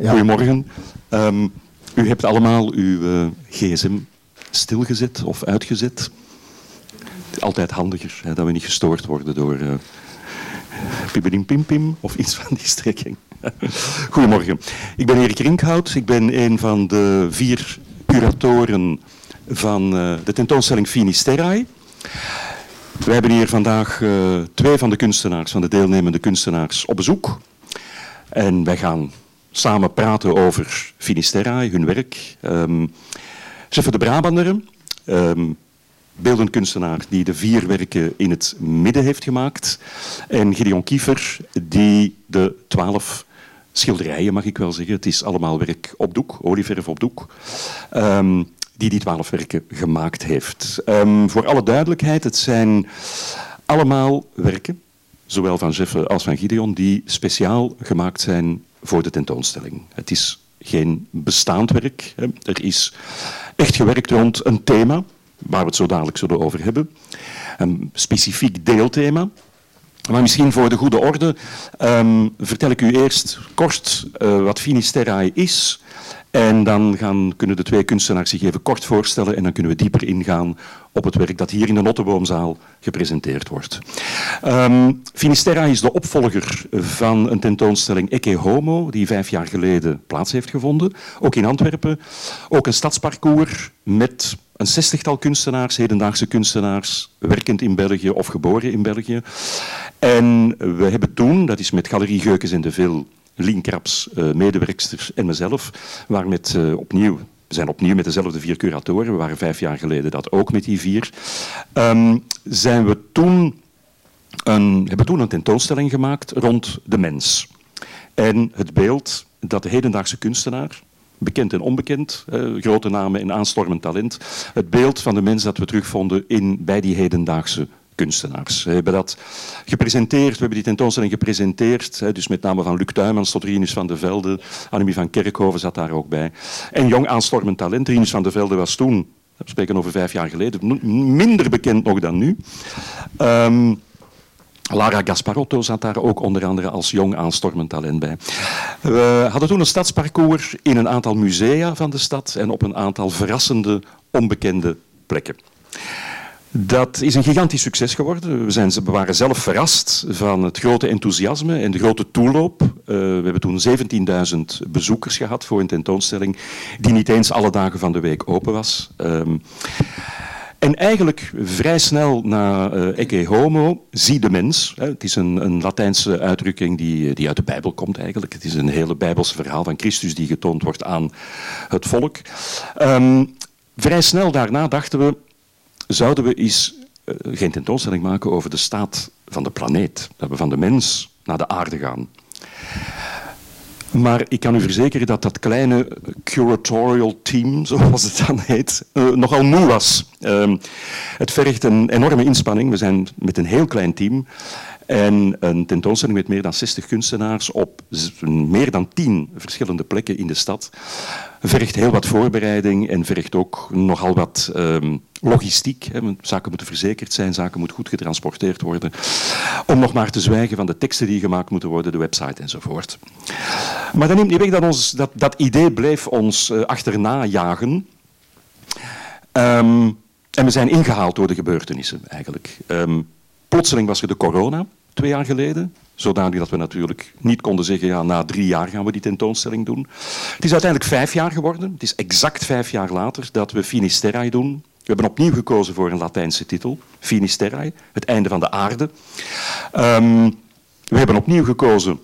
Goedemorgen. Ehm, u hebt allemaal uw eh, gsm stilgezet of uitgezet. Altijd handiger hè, dat we niet gestoord worden door uh, pim pim pim of iets van die strekking. Goedemorgen. Ik ben Erik Rinkhout. Ik ben een van de vier curatoren van uh, de tentoonstelling Finisterrae. We hebben hier vandaag twee van de kunstenaars, van de deelnemende kunstenaars, op bezoek. En wij gaan samen praten over Finisterrae, hun werk. Um, de Brabanderen, um, beeldend kunstenaar die de vier werken in het midden heeft gemaakt. En Gideon Kiefer die de twaalf schilderijen, mag ik wel zeggen. Het is allemaal werk op doek, olieverf op doek. Um, die die twaalf werken gemaakt heeft. Voor alle duidelijkheid, het zijn allemaal werken, zowel van Jeffe als van Gideon, die speciaal gemaakt zijn voor de tentoonstelling. Het is geen bestaand werk. Er is echt gewerkt rond een thema, waar we het zo dadelijk zullen over hebben. Een specifiek deelthema. Maar misschien voor de goede orde um, vertel ik u eerst kort uh, wat Finisterrae is en dan gaan, kunnen de twee kunstenaars zich even kort voorstellen en dan kunnen we dieper ingaan op het werk dat hier in de Notteboomzaal gepresenteerd wordt. Um, Finisterra is de opvolger van een tentoonstelling Ecce Homo, die vijf jaar geleden plaats heeft gevonden, ook in Antwerpen. Ook een stadsparcours met een zestigtal kunstenaars, hedendaagse kunstenaars, werkend in België of geboren in België. En we hebben toen, dat is met Galerie Geukens in de Vil, Lien Kraps, uh, medewerkster en mezelf, waren met, uh, opnieuw we zijn opnieuw met dezelfde vier curatoren. We waren vijf jaar geleden dat ook met die vier. Um, zijn we toen een, hebben toen een tentoonstelling gemaakt rond de mens. En het beeld dat de hedendaagse kunstenaar, bekend en onbekend, eh, grote namen en aanstormend talent, het beeld van de mens dat we terugvonden in, bij die hedendaagse kunstenaars. We hebben dat gepresenteerd, we hebben die tentoonstelling gepresenteerd, dus met name van Luc Tuymans tot Rinus van de Velde, Annemie van Kerkhoven zat daar ook bij. En jong aanstormend talent, Rinus van de Velde was toen, we spreken over vijf jaar geleden, minder bekend nog dan nu. Um, Lara Gasparotto zat daar ook onder andere als jong aanstormend talent bij. We hadden toen een stadsparcours in een aantal musea van de stad en op een aantal verrassende, onbekende plekken. Dat is een gigantisch succes geworden. We, zijn, waren zelf verrast van het grote enthousiasme en de grote toeloop. Uh, we hebben toen 17.000 bezoekers gehad voor een tentoonstelling die niet eens alle dagen van de week open was. Um, en eigenlijk vrij snel na uh, Ecce Homo, zie de mens. Hè, het is een, een, Latijnse uitdrukking die, die uit de Bijbel komt eigenlijk. Het is een hele Bijbelse verhaal van Christus die getoond wordt aan het volk. Um, vrij snel daarna dachten we, zouden we eens uh, geen tentoonstelling maken over de staat van de planeet. Dat we van de mens naar de aarde gaan. Maar ik kan u verzekeren dat dat kleine curatorial team, zoals het dan heet, uh, nogal moe was. Uh, het vergt een enorme inspanning. We zijn met een heel klein team. En een tentoonstelling met meer dan 60 kunstenaars op meer dan 10 verschillende plekken in de stad vergt heel wat voorbereiding en vergt ook nogal wat um, logistiek. Hè. Zaken moeten verzekerd zijn, zaken moeten goed getransporteerd worden. Om nog maar te zwijgen van de teksten die gemaakt moeten worden, de website enzovoort. Maar dat neemt niet weg dat ons, dat, dat idee bleef ons uh, achterna jagen. Um, en we zijn ingehaald door de gebeurtenissen eigenlijk. Um, plotseling was er de corona, twee jaar geleden. Zodanig dat we natuurlijk niet konden zeggen, ja, na drie jaar gaan we die tentoonstelling doen. Het is uiteindelijk vijf jaar geworden. Het is exact vijf jaar later dat we Finisterrae doen. We hebben opnieuw gekozen voor een Latijnse titel, Finisterrae, het einde van de aarde. Um, we hebben opnieuw gekozen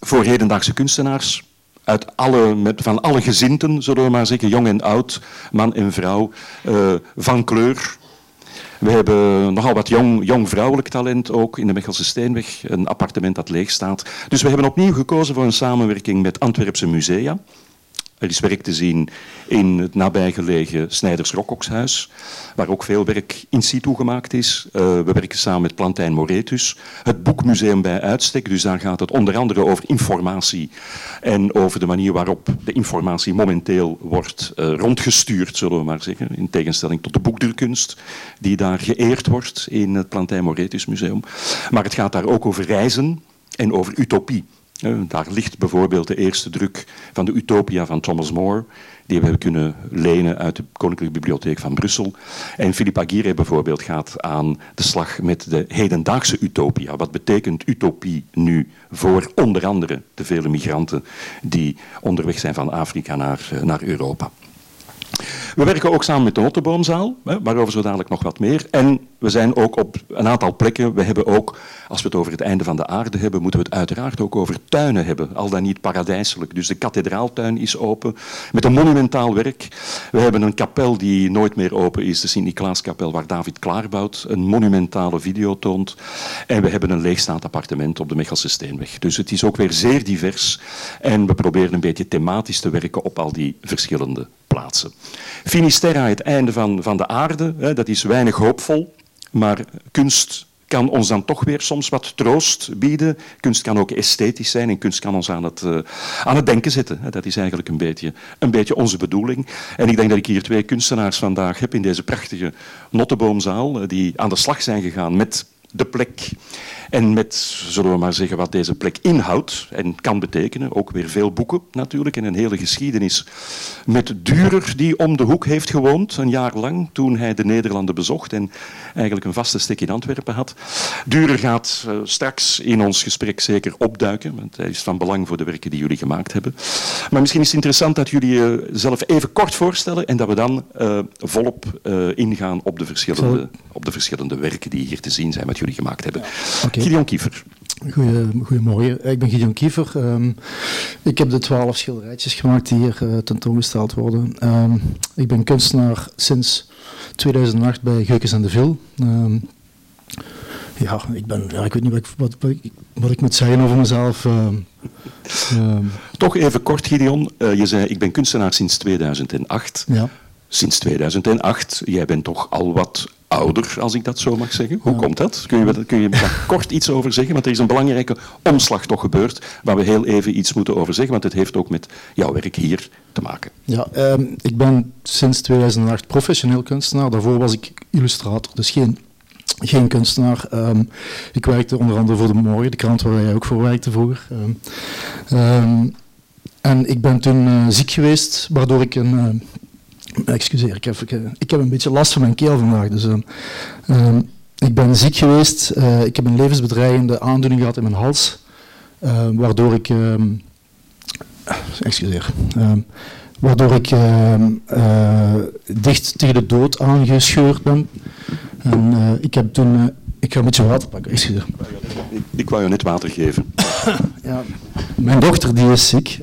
voor hedendaagse kunstenaars, uit alle, van alle gezinten, zullen we maar zeggen, jong en oud, man en vrouw, uh, van kleur, we hebben nogal wat jong, jong vrouwelijk talent ook in de Mechelse Steenweg, een appartement dat leeg staat. Dus we hebben opnieuw gekozen voor een samenwerking met Antwerpse musea. Er is werk te zien in het nabijgelegen Snijders Rokkokshuis, waar ook veel werk in situ gemaakt is. Uh, we werken samen met Plantijn Moretus. Het Boekmuseum bij uitstek, dus daar gaat het onder andere over informatie en over de manier waarop de informatie momenteel wordt uh, rondgestuurd, zullen we maar zeggen, in tegenstelling tot de boekdrukkunst die daar geëerd wordt in het Plantijn Moretus Museum. Maar het gaat daar ook over reizen en over utopie. Daar ligt bijvoorbeeld de eerste druk van de Utopia van Thomas More, die we hebben kunnen lenen uit de Koninklijke Bibliotheek van Brussel. En Philippe Aguirre bijvoorbeeld gaat aan de slag met de hedendaagse utopia. Wat betekent utopie nu voor onder andere de vele migranten die onderweg zijn van Afrika naar, eh, naar Europa? We werken ook samen met de Notteboomzaal, waarover zo dadelijk nog wat meer. En we zijn ook op een aantal plekken, we hebben ook, als we het over het einde van de aarde hebben, moeten we het uiteraard ook over tuinen hebben, al dan niet paradijselijk. Dus de kathedraaltuin is open, met een monumentaal werk. We hebben een kapel die nooit meer open is, de Sint-Nicolaaskapel, waar David Klaarbout een monumentale video toont. En we hebben een leegstaand appartement op de Mechelse Steenweg. Dus het is ook weer zeer divers en we proberen een beetje thematisch te werken op al die verschillende plaatsen. Finisterra, het einde van, van de aarde, hè, dat is weinig hoopvol, maar kunst kan ons dan toch weer soms wat troost bieden. Kunst kan ook esthetisch zijn en kunst kan ons aan het, uh, aan het denken zetten. Dat is eigenlijk een beetje, een beetje onze bedoeling. En ik denk dat ik hier twee kunstenaars vandaag heb in deze prachtige Notteboomzaal, eh, die aan de slag zijn gegaan met de plek en met, zullen we maar zeggen, wat deze plek inhoudt en kan betekenen. Ook weer veel boeken natuurlijk en een hele geschiedenis met Durer die om de hoek heeft gewoond, een jaar lang, toen hij de Nederlanden bezocht en eigenlijk een vaste stek in Antwerpen had. Durer gaat uh, straks in ons gesprek zeker opduiken, want hij is van belang voor de werken die jullie gemaakt hebben. Maar misschien is het interessant dat jullie uh, zelf even kort voorstellen en dat we dan uh, volop ingaan op de, verschillende, op de verschillende werken die hier te zien zijn, wat jullie gemaakt hebben. Okay. Gideon Kiefer. goedemorgen, ik ben Gideon Kiefer. Um, ik heb de twaalf schilderijtjes gemaakt die hier uh, tentoongesteld worden. Um, ik ben kunstenaar sinds 2008 bij Geukens en de Vil. Um, ja, ik, ben, ja, ik weet niet wat ik, wat, wat, ik, wat ik moet zeggen over mezelf. Toch even kort, Gideon. Uh, je zei, ik ben kunstenaar sinds 2008. Ja. Sinds 2008. Jij bent toch al wat ouder, als ik dat zo mag zeggen. Hoe komt dat? Kun je, kun je daar kort iets over zeggen? Want er is een belangrijke omslag toch gebeurd, waar we heel even iets moeten over zeggen, want het heeft ook met jouw werk hier te maken. Ja, um, ik ben sinds 2008 professioneel kunstenaar. Daarvoor was ik illustrator, dus geen, geen kunstenaar. Um, ik werkte onder andere voor De Morgen, de krant waar jij ook voor werkte vroeger. Um, en ik ben toen uh, ziek geweest, waardoor ik een... Uh, Excuseer, ik heb, ik heb een beetje last van mijn keel vandaag. Dus, uh, ik ben ziek geweest. Uh, ik heb een levensbedreigende aandoening gehad in mijn hals. Uh, waardoor ik. Ehm, excuseer. Ehm, waardoor ik dicht tegen de dood aangescheurd ben. En ik heb toen. ik ga een beetje water pakken. Excuseer. Ik, ik wou je net water geven. ja, mijn dochter die is ziek.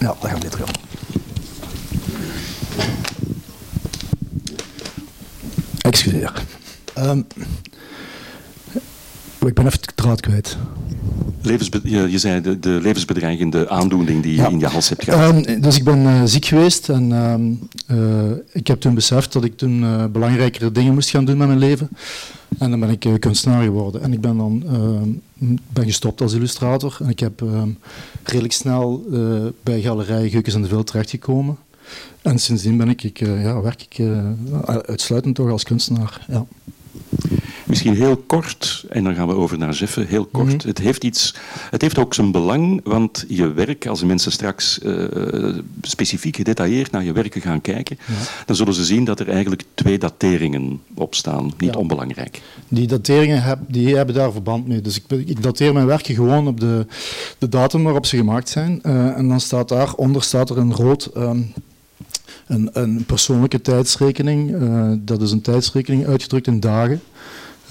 Ja, dat gaat beter gaan. Excuseer. Um, ik ben even de draad kwijt. Levensbe je, je, zei de, de, levensbedreigende aandoening die je in je hals hebt gehad. Um, dus ik ben uh, ziek geweest en um, uh, ik heb toen beseft dat ik toen uh, belangrijkere dingen moest gaan doen met mijn leven. En dan ben ik kunstenaar geworden. En ik ben dan ben gestopt als illustrator. En ik heb redelijk snel bij Galerij Geukens en de Veld terechtgekomen. En sindsdien ben ik, ik ja, werk ik uitsluitend toch als kunstenaar. Ja. Misschien heel kort, en dan gaan we over naar Zeffen, heel kort. Mhm. het, heeft iets, het heeft ook zijn belang, want je werk, als mensen straks uh, specifiek gedetailleerd naar je werken gaan kijken, dan zullen ze zien dat er eigenlijk twee dateringen op staan. Niet onbelangrijk. Die dateringen heb, die hebben daar verband mee. Dus ik, ik dateer mijn werken gewoon op de, de datum waarop ze gemaakt zijn. Uh, en dan staat daaronder staat er een rood... Um, een, een, persoonlijke tijdsrekening. Uh, dat is een tijdsrekening uitgedrukt in dagen.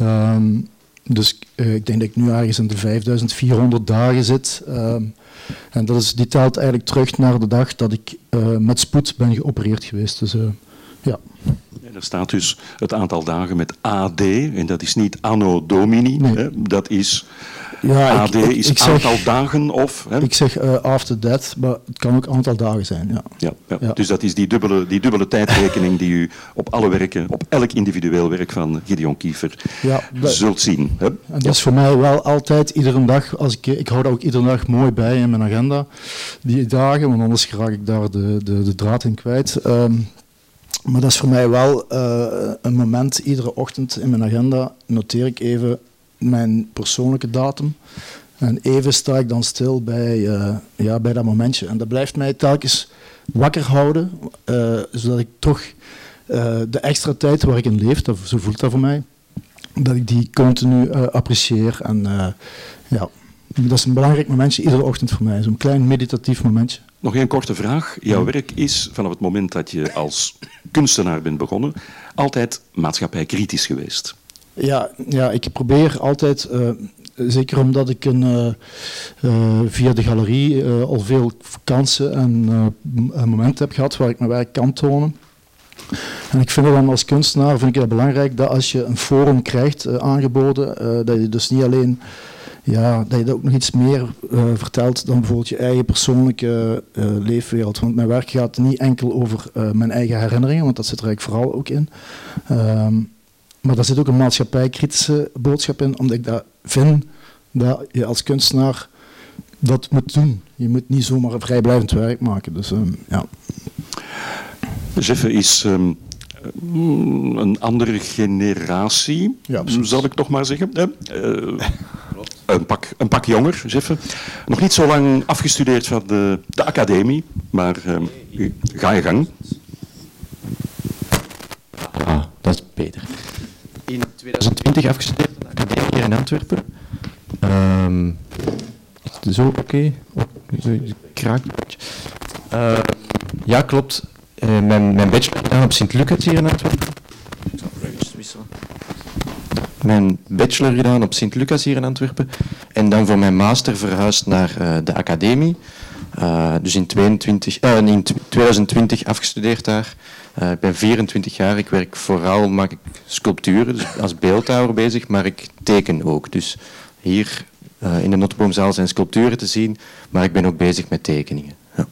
Um, dus uh, ik denk dat ik nu ergens in de 5400 dagen zit. Um, en dat is, die telt eigenlijk terug naar de dag dat ik uh, met spoed ben geopereerd geweest. Dus, uh, ja. er staat dus het aantal dagen met AD, en dat is niet anno domini, nee. hè, dat is ja, AD ik, is ik, aantal dagen of... Hè? Ik zeg uh, after that, maar het kan ook aantal dagen zijn. Ja. Ja, ja. ja. Dus dat is die dubbele, die dubbele tijdrekening die u op alle werken, op elk individueel werk van Gideon Kiefer ja, zult zien. Hè? En dat is voor mij wel altijd, iedere dag, als ik, ik hou dat ook iedere dag mooi bij in mijn agenda, die dagen, want anders raak ik daar de, de, de draad in kwijt. Um, Maar dat is voor mij wel eh, een moment, iedere ochtend in mijn agenda noteer ik even mijn persoonlijke datum. En even sta ik dan stil bij, eh, ja, bij dat momentje. En dat blijft mij telkens wakker houden, uh, zodat ik toch de extra tijd waar ik in leef, dat, zo voelt dat voor mij, dat ik die continu apprecieer. En ja, dat is een belangrijk momentje iedere ochtend voor mij, zo'n klein meditatief momentje. Nog een korte vraag. Jouw werk is vanaf het moment dat je als kunstenaar bent begonnen, altijd maatschappijkritisch geweest. Ja, ja ik probeer altijd, uh, zeker omdat ik een, uh, uh, via de galerie al veel kansen en momenten heb gehad waar ik mijn werk kan tonen. En ik vind het dan als kunstenaar vind ik het belangrijk dat als je een forum krijgt aangeboden, dat je dus niet alleen ja, dat je ook nog iets meer vertelt dan bijvoorbeeld je eigen persoonlijke leefwereld. Want mijn werk gaat niet enkel over mijn eigen herinneringen, want dat zit er eigenlijk vooral ook in. Um, maar daar zit ook een maatschappijkritische boodschap in, omdat ik dat vind dat je als kunstenaar dat moet doen. Je moet niet zomaar een vrijblijvend werk maken. Dus um, ja. Jeffe is um, een andere generatie, ja, zal ik toch maar zeggen. een pak, een pak jonger, Jeffe. Nog niet zo lang afgestudeerd van de, de academie, maar um, ga je gang. Ah, dat is beter. In 2020 afgestudeerd van de academie hier in Antwerpen. Um, zo, oké. Oh, uh, ja, klopt. Uh, mijn, mijn bachelor gedaan op Sint-Lucas hier in Antwerpen mijn bachelor gedaan op Sint-Lucas hier in Antwerpen. En dan voor mijn master verhuisd naar uh, de academie. Uh, dus in, 22, uh, in 2020 afgestudeerd daar. Ik ben 24 jaar, ik werk vooral, maak ik sculpturen, dus als beeldhouwer bezig, maar ik teken ook. Dus hier in de Notteboomzaal zijn sculpturen te zien, maar ik ben ook bezig met tekeningen. Ja.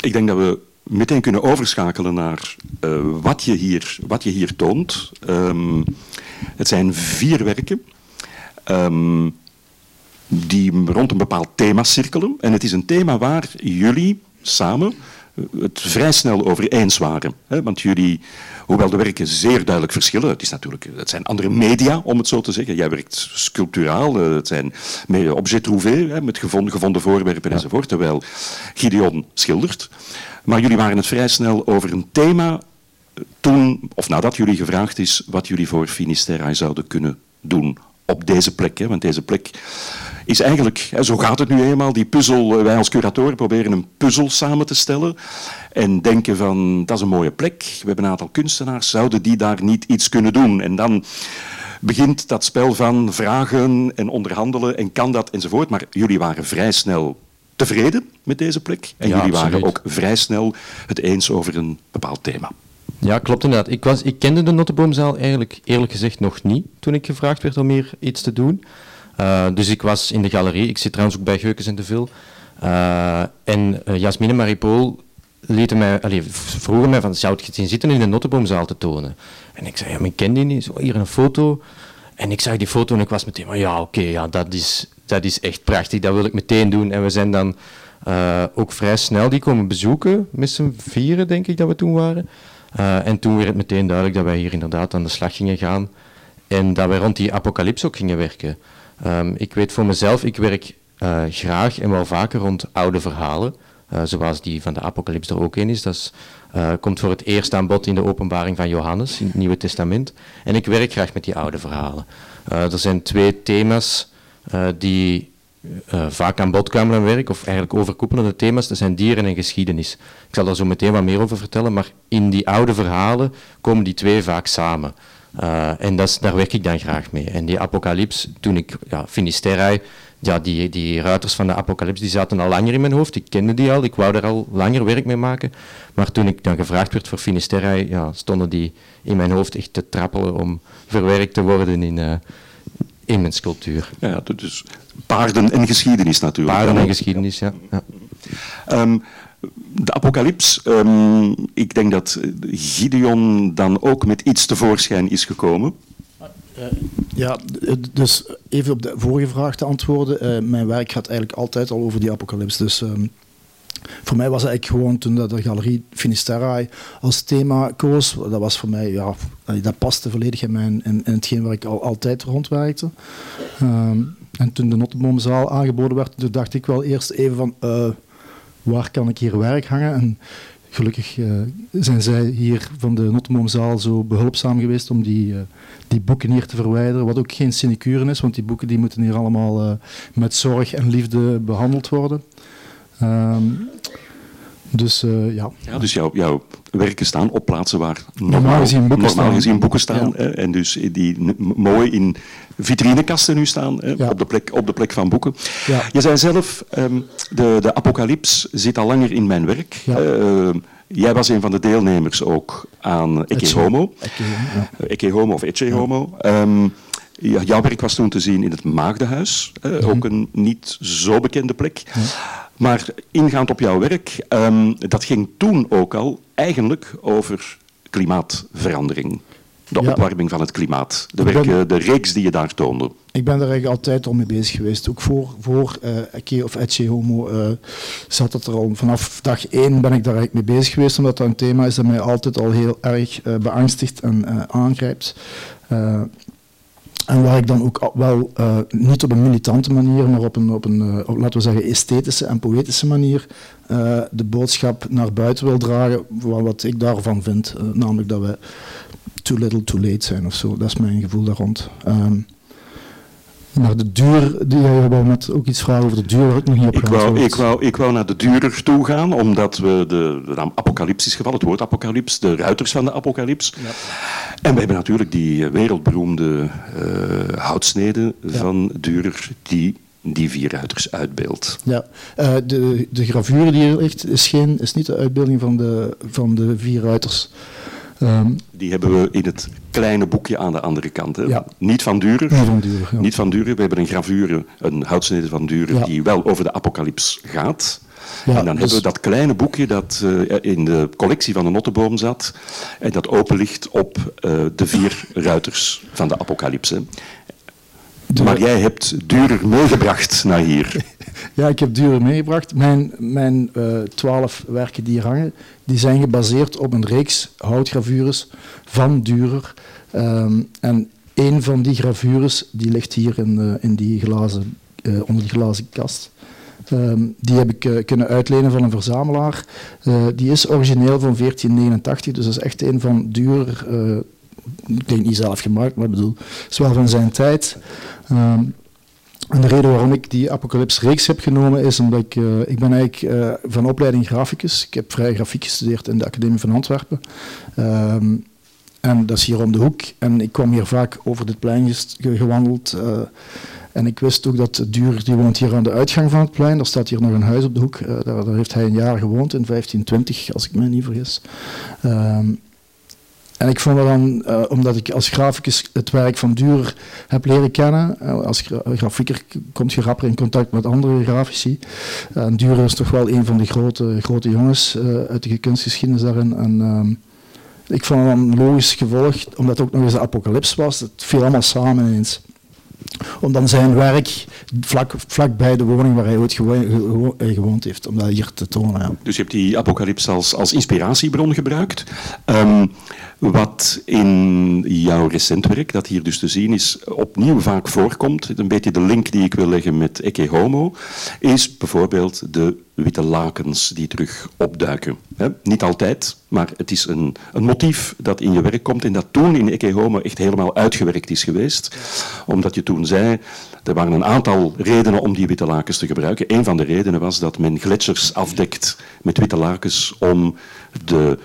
Ik denk dat we meteen kunnen overschakelen naar uh, wat, je hier, wat je hier toont. Um, het zijn vier werken um, die rond een bepaald thema cirkelen. En het is een thema waar jullie samen het vrij snel over eens waren. Hè? Want jullie, hoewel de werken zeer duidelijk verschillen, het, is natuurlijk, het zijn andere media, om het zo te zeggen. Jij werkt sculpturaal, eh, het zijn objet trouvé, met gevonden, gevonden voorwerpen ja. enzovoort, terwijl Gideon schildert. Maar jullie waren het vrij snel over een thema toen, of nadat jullie gevraagd is wat jullie voor Finisterre zouden kunnen doen op deze plek. Hè? Want deze plek is eigenlijk, zo gaat het nu eenmaal, die puzzel, eh, wij als curatoren proberen een puzzel samen te stellen en denken van, dat is een mooie plek, we hebben een aantal kunstenaars, zouden die daar niet iets kunnen doen? En dan begint dat spel van vragen en onderhandelen en kan dat enzovoort, maar jullie waren vrij snel tevreden met deze plek. En jullie waren ook vrij snel het eens over een bepaald thema. Ja, klopt inderdaad. Ik, was, ik kende de Notteboomzaal eigenlijk eerlijk gezegd nog niet toen ik gevraagd werd om hier iets te doen. Uh, dus ik was in de galerie. Ik zit trouwens ook bij Geukens en de Vil. Uh, en uh, Jasmine en Marie-Paul lieten mij, vroegen mij van, zou het zien zitten in de Notteboomzaal te tonen? En ik zei, ja, ik ken die niet. Zo, hier een foto. En ik zag die foto en ik was meteen, ja, oké, ja, dat is, dat is echt prachtig, dat wil ik meteen doen. En we zijn dan ook vrij snel die komen bezoeken, met z'n vieren denk ik dat we toen waren. Uh, en toen werd het meteen duidelijk dat wij hier inderdaad aan de slag gingen gaan en dat wij rond die apocalyps ook gingen werken. Um, ik weet voor mezelf, ik werk uh, graag en wel vaker rond oude verhalen, zoals die van de apocalyps er ook een is. Dat komt voor het eerst aan bod in de openbaring van Johannes in het Nieuwe Testament. En ik werk graag met die oude verhalen. er zijn twee thema's die uh, vaak aan bod kwamen in werk, of eigenlijk overkoepelende thema's, dat zijn dieren en geschiedenis. Ik zal daar zo meteen wat meer over vertellen, maar in die oude verhalen komen die twee vaak samen. Uh, en dat daar werk ik dan graag mee. En die apocalyps, toen ik, ja, Finisterre, ja, die, die ruiters van de apocalyps, die zaten al langer in mijn hoofd. Ik kende die al, ik wou daar al langer werk mee maken. Maar toen ik dan gevraagd werd voor Finisterre, ja, stonden die in mijn hoofd echt te trappelen om verwerkt te worden in, uh, in mijn sculptuur. Ja, dus paarden en geschiedenis natuurlijk. Paarden en geschiedenis, ja. ja. Um, de apocalyps, um, ik denk dat Gideon dan ook met iets tevoorschijn is gekomen. Uh, ja, dus even op de vorige vraag te antwoorden. Uh, mijn werk gaat eigenlijk altijd al over die apocalyps. Dus um, voor mij was eigenlijk gewoon toen de galerie Finisterrae als thema koos, dat was voor mij, ja, dat paste volledig in, mijn, in, in hetgeen waar ik al, altijd rondwerkte. Ehm, en toen de Notteboomzaal aangeboden werd, dacht ik wel eerst even van, uh, waar kan ik hier werk hangen? En gelukkig uh, zijn zij hier van de Notteboomzaal zo behulpzaam geweest om die, uh, die boeken hier te verwijderen. Wat ook geen sinecure is, want die boeken die moeten hier allemaal met zorg en liefde behandeld worden. Um, dus uh, ja. ja. Dus jouw, jouw werken staan op plaatsen waar normaal, normaal gezien boeken normaal staan. Gezien boeken staan ja. en dus die mooi in vitrinekasten nu staan, ja. op, de plek, op de plek van boeken. Ja. Je zei zelf, um, de, de apocalyps zit al langer in mijn werk. Uh, jij was een van de deelnemers ook aan Ecce Homo. Ecce Homo of Ecce Homo. Um, jouw werk was toen te zien in het Maagdenhuis, uh, mm-hmm. ook een niet zo bekende plek. Maar ingaand op jouw werk, um, dat ging toen ook al eigenlijk over klimaatverandering. De ja. opwarming van het klimaat. De, werk, ben, de reeks die je daar toonde. Ik ben daar eigenlijk altijd al mee bezig geweest. Ook voor, voor uh, Ecce of Ecce Homo uh, zat het er al. Vanaf dag één ben ik daar eigenlijk mee bezig geweest, omdat dat een thema is dat mij altijd al heel erg uh, beangstigt en aangrijpt. En waar ik dan ook wel uh, niet op een militante manier, maar op een, op een uh, op, laten we zeggen, esthetische en poëtische manier uh, de boodschap naar buiten wil dragen, wat ik daarvan vind. namelijk dat we too little too late zijn of zo. Dat is mijn gevoel daar rond. Um, maar de duur, die jij wou net ook iets vragen over de duur, waar ik nog niet op ik wou, ik, wou, ik wou naar de duurder toe gaan, omdat we de, de naam apocalyps is gevallen, het woord apocalyps, de ruiters van de apocalyps. Ja. En we hebben natuurlijk die wereldberoemde uh, houtsnede ja. van Durer, die die vier ruiters uitbeeldt. Ja, uh, de, de gravure die er ligt is, geen, is niet de uitbeelding van de, van de vier ruiters. Um, die hebben we in het kleine boekje aan de andere kant. Hè? Ja. Niet van Durer. Niet van Durer, ja. Niet van Durer. We hebben een gravure, een houtsnede van Durer, ja. die wel over de apocalyps gaat. Ja, en dan dus... hebben we dat kleine boekje dat uh, in de collectie van de Notteboom zat. En dat open ligt op uh, de vier ruiters van de apocalypse. De... Maar jij hebt Durer meegebracht naar hier. Ja, ik heb Durer meegebracht. Mijn, mijn uh, twaalf werken die hier hangen, die zijn gebaseerd op een reeks houtgravures van Durer. Um, en een van die gravures die ligt hier in, uh, in die glazen, uh, onder die glazen kast. Um, die heb ik uh, kunnen uitlenen van een verzamelaar. Uh, die is origineel van 1489, dus dat is echt een van Durer. Uh, ik denk niet zelf gemaakt, maar ik bedoel, is wel van zijn tijd. Um, en de reden waarom ik die Apocalypse reeks heb genomen is omdat ik, ik ben eigenlijk van opleiding graficus. Ik heb vrij grafiek gestudeerd in de Academie van Antwerpen. Um, en dat is hier om de hoek. En ik kwam hier vaak over dit plein gewandeld. Uh, en ik wist ook dat Duur, die woont hier aan de uitgang van het plein. Er staat hier nog een huis op de hoek. Daar, daar, heeft hij een jaar gewoond, in 1520, als ik me niet vergis. Um, en ik vond dat dan, uh, omdat ik als graficus het werk van Durer heb leren kennen, uh, als gra grafieker komt je rapper in contact met andere grafici. Uh, en Durer is toch wel een van de grote, grote jongens uit de kunstgeschiedenis daarin. En, ehm, ik vond het dan logisch gevolg, omdat het ook nog eens de apocalyps was. Het viel allemaal samen ineens om dan zijn werk vlak, vlak bij de woning waar hij ooit gewo gewoond heeft, om dat hier te tonen. Dus je hebt die apocalyps als, als inspiratiebron gebruikt. Um, wat in jouw recent werk, dat hier dus te zien is, opnieuw vaak voorkomt, een beetje de link die ik wil leggen met Ecce Homo, is bijvoorbeeld de witte lakens die terug opduiken. Niet altijd, maar het is een, een, motief dat in je werk komt en dat toen in Ecce echt helemaal uitgewerkt is geweest. Omdat je toen zei, er waren een aantal redenen om die witte lakens te gebruiken. Een van de redenen was dat men gletsjers afdekt met witte lakens om de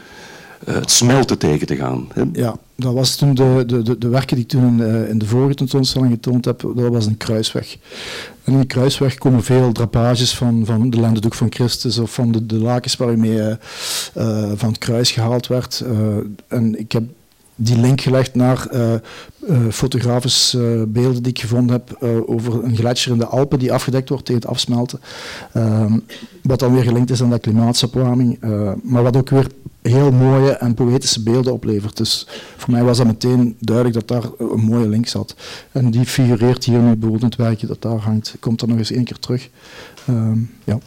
uh, het smelten tegen te gaan. Ja, dat was toen de, de, de, de werken die ik toen in, uh, in, de vorige tentoonstelling getoond heb, dat was een kruisweg. En in die kruisweg komen veel drapages van, van de lendendoek van Christus of van de, de lakens waarmee uh, van het kruis gehaald werd. en ik heb die link gelegd naar uh, fotografische beelden die ik gevonden heb over een gletsjer in de Alpen die afgedekt wordt tegen het afsmelten. Ehm, wat dan weer gelinkt is aan de klimaatopwarming, maar wat ook weer heel mooie en poëtische beelden oplevert. Dus voor mij was dat meteen duidelijk dat daar een mooie link zat. En die figureert hier nu bijvoorbeeld in het werkje dat daar hangt. Komt er nog eens één keer terug. Um, ja.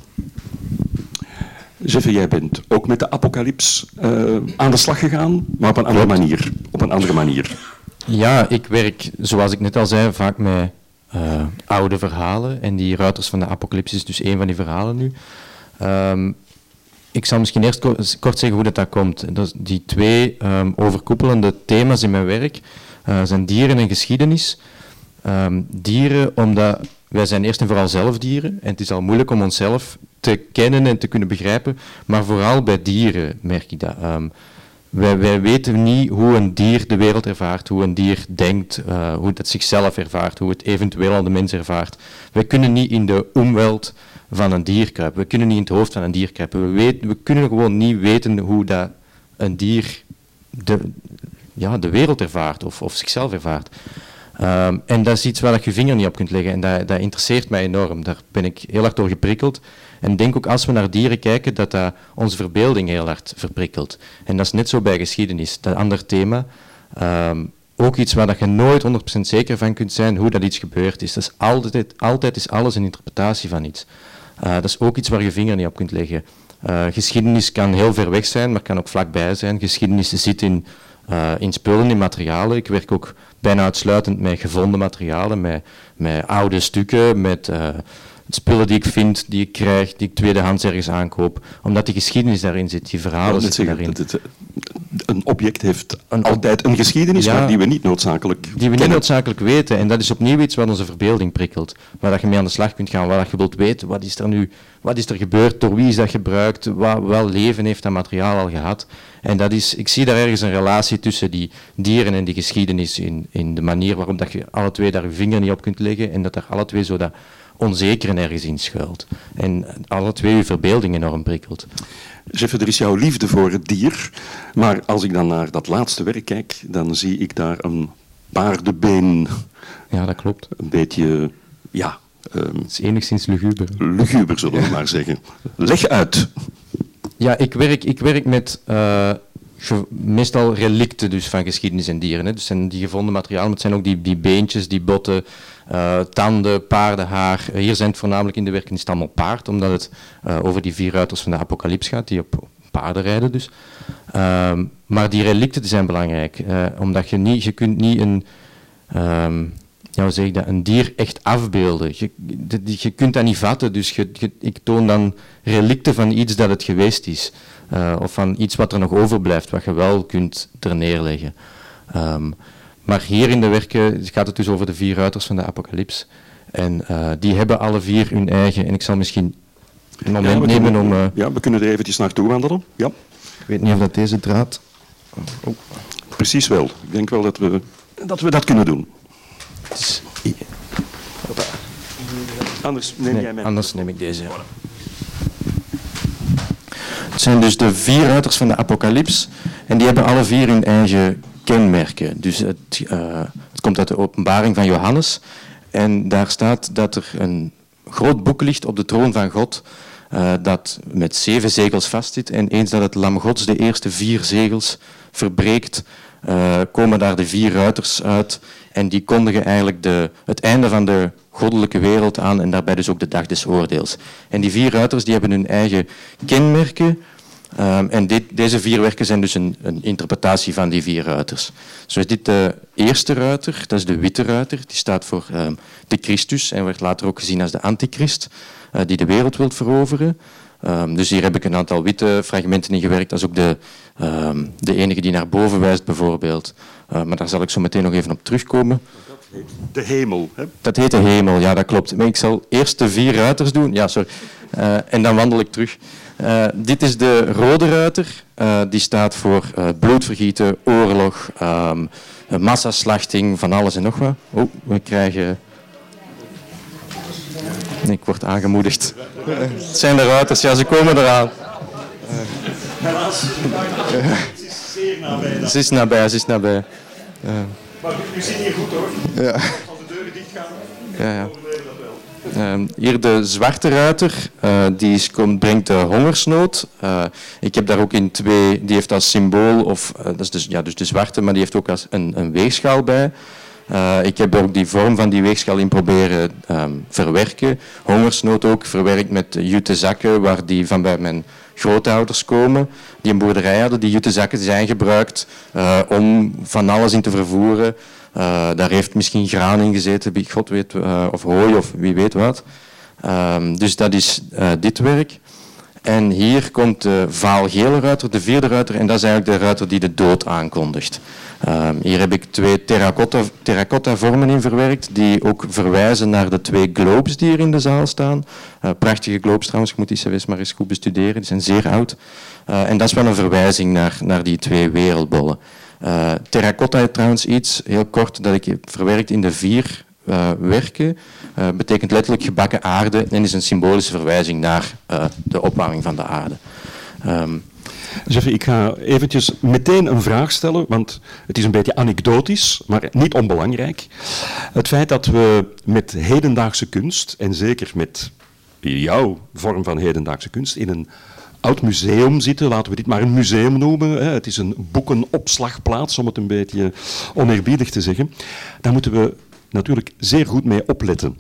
Jij bent ook met de apocalyps uh, aan de slag gegaan, maar op een andere manier. Op een andere manier. Ja, ik werk, zoals ik net al zei, vaak met uh, oude verhalen. En die Ruiters van de Apocalypse is dus één van die verhalen nu. Um, ik zal misschien eerst kort zeggen hoe dat, dat komt. Dat die twee um, overkoepelende thema's in mijn werk uh, zijn dieren en geschiedenis. Um, dieren, omdat wij zijn eerst en vooral zelf dieren. En het is al moeilijk om onszelf te kennen en te kunnen begrijpen. Maar vooral bij dieren merk ik dat. Um, wij, wij, weten niet hoe een dier de wereld ervaart, hoe een dier denkt, uh, hoe het zichzelf ervaart, hoe het eventueel aan de mens ervaart. Wij kunnen niet in de omweld van een dier kruipen. We kunnen niet in het hoofd van een dier kruipen. We, weten, we kunnen gewoon niet weten hoe dat een dier de, ja, de wereld ervaart of, of zichzelf ervaart. Um, en dat is iets waar je vinger niet op kunt leggen en dat, dat interesseert mij enorm. Daar ben ik heel hard door geprikkeld. En denk ook als we naar dieren kijken, dat dat onze verbeelding heel hard verprikkelt. En dat is net zo bij geschiedenis, dat ander thema. Um, ook iets waar dat je nooit 100% zeker van kunt zijn hoe dat iets gebeurd is. Dat is altijd, altijd is alles een interpretatie van iets. Uh, dat is ook iets waar je vinger niet op kunt leggen. Uh, geschiedenis kan heel ver weg zijn, maar kan ook vlakbij zijn. Geschiedenis zit in, uh, in spullen, in materialen. Ik werk ook bijna uitsluitend met gevonden materialen, met, met oude stukken, met spullen die ik vind, die ik krijg, die ik tweedehands ergens aankoop, omdat die geschiedenis daarin zit, die verhalen zitten daarin. Het, een object heeft een, altijd een geschiedenis, maar die we niet noodzakelijk Die we kennen. niet noodzakelijk weten. En dat is opnieuw iets wat onze verbeelding prikkelt. Waar dat je mee aan de slag kunt gaan, waar dat je wilt weten, wat is er nu, wat is er gebeurd, door wie is dat gebruikt, wat, wel leven heeft dat materiaal al gehad. En dat is, ik zie daar ergens een relatie tussen die dieren en die geschiedenis in, in de manier waarop dat je alle twee daar je vinger niet op kunt leggen en dat er alle twee zo dat onzeker ergens in schuilt. En alle twee uw verbeelding enorm prikkelt. Jeff, er is jouw liefde voor het dier. Maar als ik dan naar dat laatste werk kijk, dan zie ik daar een paardenbeen. Ja, dat klopt. Een beetje, ja... Um, het is enigszins luguber. Luguber, zullen we maar zeggen. Leg uit. Ja, ik werk, ik werk met uh, meestal relicten dus van geschiedenis en dieren. Hè. Dus zijn die gevonden materialen, maar het zijn ook die, die beentjes, die botten, uh, tanden, paardenhaar. Hier zijn het voornamelijk in de het allemaal paard, omdat het uh, over die vier ruiters van de apocalyps gaat, die op paarden rijden dus. Uh, maar die relicten zijn belangrijk, uh, omdat je niet, je kunt niet een, um, ja, zeg dat, een dier echt afbeelden. Je, je kunt dat niet vatten, dus je, ik toon dan relicten van iets dat het geweest is. Uh, of van iets wat er nog overblijft, wat je wel kunt er neerleggen. Um, maar hier in de werken gaat het dus over de vier ruiters van de apocalyps. En uh, die hebben alle vier hun eigen. En ik zal misschien een moment ja, nemen om. Uh, ja, we kunnen er eventjes naartoe wandelen. Ja. Ik weet niet of dat deze draad. Oh. Precies wel. Ik denk wel dat we dat, we dat kunnen doen. Anders neem nee, jij mij. Anders neem ik deze. Ja. Het zijn dus de vier ruiters van de apocalyps. En die hebben alle vier hun eigen kenmerken. Dus het, uh, het komt uit de openbaring van Johannes. En daar staat dat er een groot boek ligt op de troon van God. Uh, dat met zeven zegels vastzit. En eens dat het lam Gods de eerste vier zegels verbreekt, uh, komen daar de vier ruiters uit. En die kondigen eigenlijk de, het einde van de goddelijke wereld aan en daarbij dus ook de dag des oordeels. En die vier ruiters die hebben hun eigen kenmerken. Um, en dit, deze vier werken zijn dus een, een, interpretatie van die vier ruiters. Zo is dit de eerste ruiter, dat is de witte ruiter, die staat voor um, de Christus en werd later ook gezien als de antichrist, uh, die de wereld wil veroveren. Um, dus hier heb ik een aantal witte fragmenten in gewerkt, dat is ook de, de enige die naar boven wijst bijvoorbeeld. Uh, maar daar zal ik zo meteen nog even op terugkomen. De hemel, hè? Dat heet de hemel, ja dat klopt. Maar ik zal eerst de vier ruiters doen, ja sorry, uh, en dan wandel ik terug. Uh, dit is de rode ruiter. Die staat voor bloedvergieten, oorlog, um, massaslachting, van alles en nog wat. Oh, we krijgen... Ik word aangemoedigd. Het zijn de ruiters, ja, ze komen eraan. Helaas, het is zeer nabij. Ze is nabij, ze is nabij. Maar u zit hier goed hoor. Ja. Als de deuren dicht gaan, ja, ja. Uh, hier de zwarte ruiter, uh, die komt, brengt de hongersnood. Uh, ik heb daar ook in twee, die heeft als symbool, of dat is dus, ja, dus de zwarte, maar die heeft ook als een, een weegschaal bij. Ik heb ook die vorm van die weegschaal in proberen um, verwerken. Hongersnood ook verwerkt met jute zakken, waar die van bij mijn grootouders komen die een boerderij hadden. Die juttezakken zijn gebruikt om van alles in te vervoeren. daar heeft misschien graan in gezeten, god weet, of hooi of wie weet wat. Ehm, dus dat is dit werk. En hier komt de vaalgele ruiter, de vierde ruiter, en dat is eigenlijk de ruiter die de dood aankondigt. Ehm, hier heb ik twee terracotta, terracotta, vormen in verwerkt, die ook verwijzen naar de twee globes die hier in de zaal staan. Uh, prachtige globes trouwens, je moet die cv's maar eens goed bestuderen, die zijn zeer oud. Uh, en dat is wel een verwijzing naar, naar die twee wereldbollen. Uh, terracotta trouwens iets, heel kort, dat ik heb verwerkt in de vier werken. betekent letterlijk gebakken aarde en is een symbolische verwijzing naar de opwarming van de aarde. Um, ik ga eventjes meteen een vraag stellen, want het is een beetje anekdotisch, maar niet onbelangrijk. Het feit dat we met hedendaagse kunst, en zeker met jouw vorm van hedendaagse kunst, in een oud museum zitten, laten we dit maar een museum noemen. Het is een boekenopslagplaats, om het een beetje oneerbiedig te zeggen. Daar moeten we natuurlijk zeer goed mee opletten.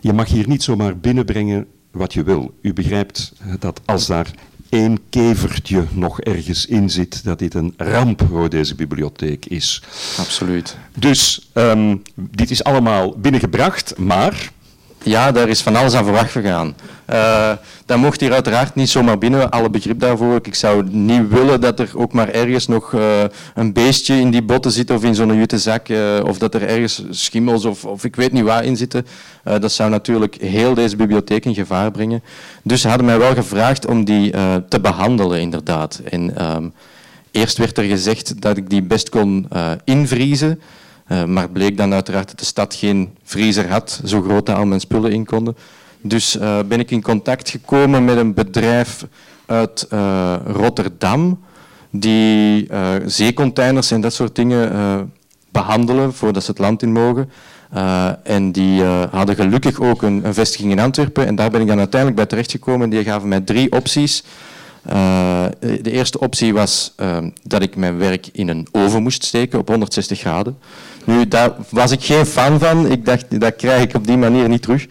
Je mag hier niet zomaar binnenbrengen wat je wil. U begrijpt dat als daar één kevertje nog ergens in zit, dat dit een ramp voor deze bibliotheek is. Absoluut. Dus um, dit is allemaal binnengebracht, maar ja, daar is van alles aan verwacht gegaan. Uh, dat mocht hier uiteraard niet zomaar binnen, alle begrip daarvoor. Ik zou niet willen dat er ook maar ergens nog uh, een beestje in die botten zit of in zo'n jute zak, uh, of dat er ergens schimmels of, of ik weet niet waar in zitten. dat zou natuurlijk heel deze bibliotheek in gevaar brengen. Dus ze hadden mij wel gevraagd om die te behandelen, inderdaad. En um, eerst werd er gezegd dat ik die best kon invriezen. Uh, maar bleek dan uiteraard dat de stad geen vriezer had, zo groot dat al mijn spullen in konden. Dus uh, ben ik in contact gekomen met een bedrijf uit uh, Rotterdam, die zeecontainers en dat soort dingen behandelen voordat ze het land in mogen. en die hadden gelukkig ook een, een, vestiging in Antwerpen. En daar ben ik dan uiteindelijk bij terechtgekomen. Die gaven mij drie opties. de eerste optie was dat ik mijn werk in een oven moest steken op 160 graden. Nu, daar was ik geen fan van. Ik dacht, dat krijg ik op die manier niet terug.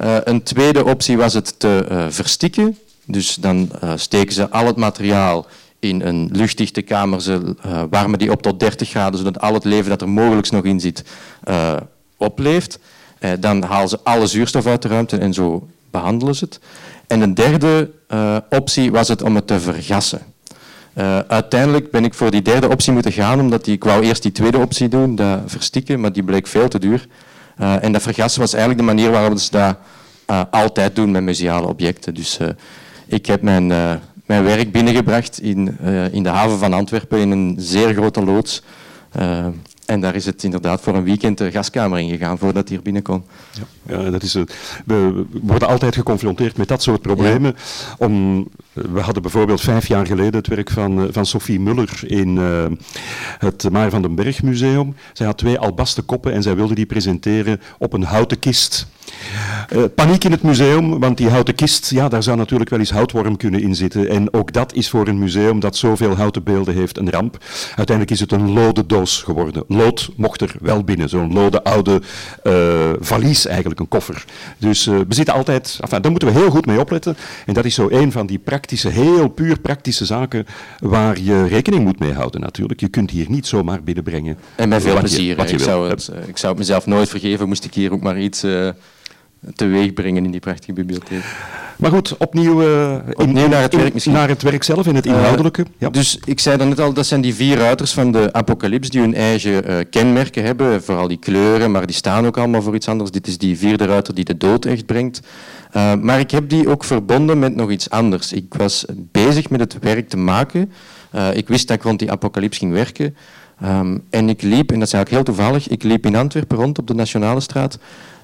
Uh, een tweede optie was het te uh, verstikken. Dus dan uh, steken ze al het materiaal in een luchtdichte kamer. Ze warmen die op tot 30 graden, zodat al het leven dat er mogelijk nog in zit opleeft. dan halen ze alle zuurstof uit de ruimte en zo behandelen ze het. En een derde optie was het om het te vergassen. Uh, uiteindelijk ben ik voor die derde optie moeten gaan, omdat ik wou eerst die tweede optie doen, dat verstikken, maar die bleek veel te duur. Uh, en dat vergassen was eigenlijk de manier waarop ze dat uh, altijd doen met museale objecten. Dus ik heb mijn, mijn werk binnengebracht in, in de haven van Antwerpen in een zeer grote loods. En daar is het inderdaad voor een weekend de gaskamer ingegaan voordat hij hier binnen kon. Ja, ja dat is, we worden altijd geconfronteerd met dat soort problemen. Om, we hadden bijvoorbeeld vijf jaar geleden het werk van, eh, van Sophie Muller in uh, het Maar van den Berg Museum. Zij had twee albasten koppen en zij wilde die presenteren op een houten kist. Uh, paniek in het museum, want die houten kist, ja, daar zou natuurlijk wel eens houtworm kunnen in zitten. En ook dat is voor een museum dat zoveel houten beelden heeft een ramp. Uiteindelijk is het een lode doos geworden. Lood mocht er wel binnen, zo'n lode oude uh, valies eigenlijk, een koffer. Dus uh, we zitten altijd, enfin, daar moeten we heel goed mee opletten. En dat is zo een van die praktische, heel puur praktische zaken waar je rekening moet mee houden natuurlijk. Je kunt hier niet zomaar binnenbrengen. En met veel plezier. Je, ik, zou het, ik zou het mezelf nooit vergeven, moest ik hier ook maar iets teweeg brengen in die prachtige bibliotheek. Maar goed, opnieuw, uh, opnieuw naar, het werk misschien. naar het werk zelf en het eh, inhoudelijke. ja. Dus ik zei dan net al, dat zijn die vier ruiters van de apocalyps die hun eigen uh, kenmerken hebben. Vooral die kleuren, maar die staan ook allemaal voor iets anders. Dit is die vierde ruiter die de dood echt brengt. Maar ik heb die ook verbonden met nog iets anders. Ik was bezig met het werk te maken. ik wist dat ik rond die apocalyps ging werken. Um, en ik liep, en dat is eigenlijk heel toevallig, ik liep in Antwerpen rond op de Nationale Straat.